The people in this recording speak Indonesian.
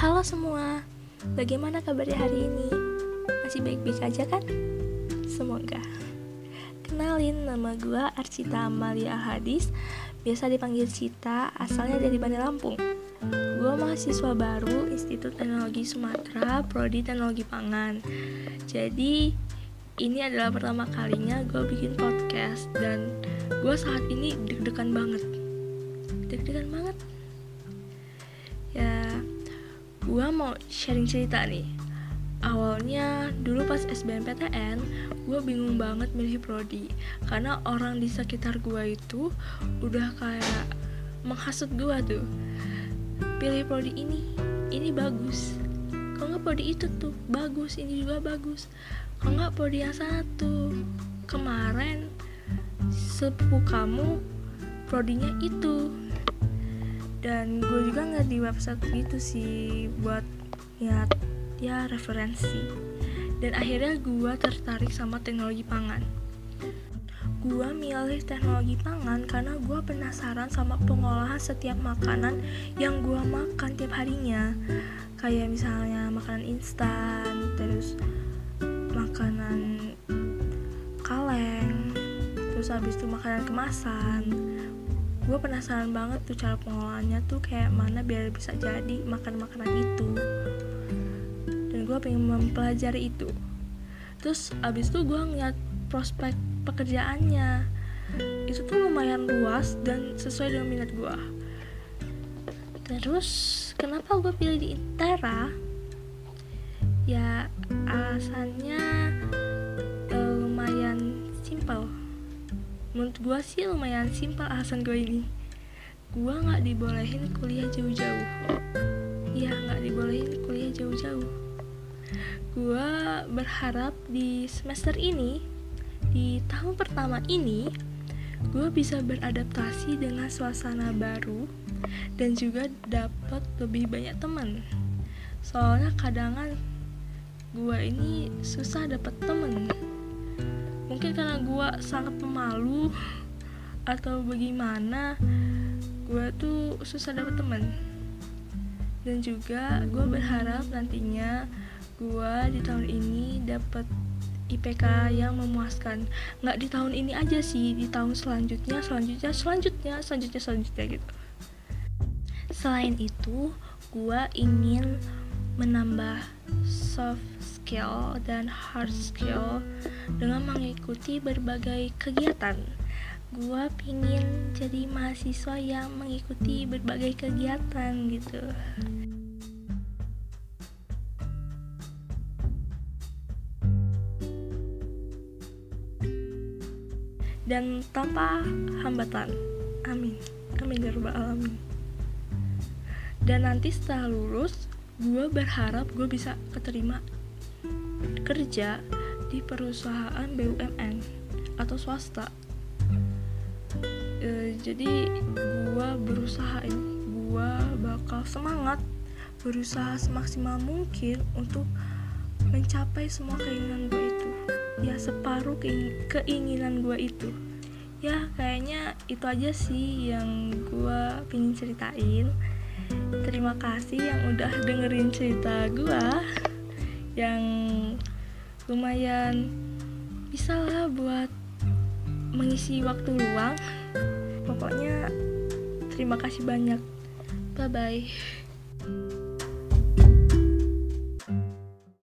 Halo semua, bagaimana kabarnya hari ini? Masih baik-baik aja kan? Semoga. Kenalin, nama gue Arcita Amalia Hadis, biasa dipanggil Cita, asalnya dari Bandar Lampung. Gue mahasiswa baru Institut Teknologi Sumatera, Prodi Teknologi Pangan. Jadi, ini adalah pertama kalinya gue bikin podcast dan gue saat ini deg-degan banget. Deg-degan banget. Mau sharing cerita nih. Awalnya dulu pas SBMPTN gue bingung banget milih prodi. Karena orang di sekitar gue itu udah kayak menghasut gue tuh. Pilih prodi ini ini bagus. Kalau nggak prodi itu tuh? Bagus ini juga bagus. Kalau nggak prodi yang satu? Kemarin sepupu kamu prodinya itu dan gue juga nggak di website gitu sih buat ya ya referensi. Dan akhirnya gue tertarik sama teknologi pangan. Gue milih teknologi pangan karena gue penasaran sama pengolahan setiap makanan yang gue makan tiap harinya. Kayak misalnya makanan instan terus makanan kaleng terus habis itu makanan kemasan gue penasaran banget tuh cara pengolahannya tuh kayak mana biar bisa jadi makan makanan itu. Dan gue pengen mempelajari itu. Terus abis itu gue ngeliat prospek pekerjaannya. Itu tuh lumayan luas dan sesuai dengan minat gue. Terus kenapa gue pilih di Intera? Ya alasannya menurut gue sih lumayan simpel alasan gue ini. Gue nggak dibolehin kuliah jauh-jauh. Iya nggak dibolehin kuliah jauh-jauh. Gue berharap di semester ini di tahun pertama ini gue bisa beradaptasi dengan suasana baru dan juga dapat lebih banyak teman. Soalnya kadangan gue ini susah dapat temen mungkin karena gue sangat pemalu atau bagaimana gue tuh susah dapet temen. Dan juga gue berharap nantinya gue di tahun ini dapat IPK yang memuaskan. Nggak di tahun ini aja sih di tahun selanjutnya selanjutnya selanjutnya selanjutnya selanjutnya gitu. Selain itu gue ingin menambah soft skill dan hard skill dengan mengikuti berbagai kegiatan. Gua pingin jadi mahasiswa yang mengikuti berbagai kegiatan gitu. Dan tanpa hambatan. Amin. Amin ya rabbal alamin. Dan nanti setelah lulus, gue berharap gue bisa keterima kerja di perusahaan BUMN atau swasta. E, jadi gue berusaha ini gue bakal semangat berusaha semaksimal mungkin untuk mencapai semua keinginan gue itu. Ya separuh keinginan gue itu. Ya kayaknya itu aja sih yang gue pingin ceritain. Terima kasih yang udah dengerin cerita gue yang lumayan. Bisa lah buat mengisi waktu luang. Pokoknya terima kasih banyak. Bye bye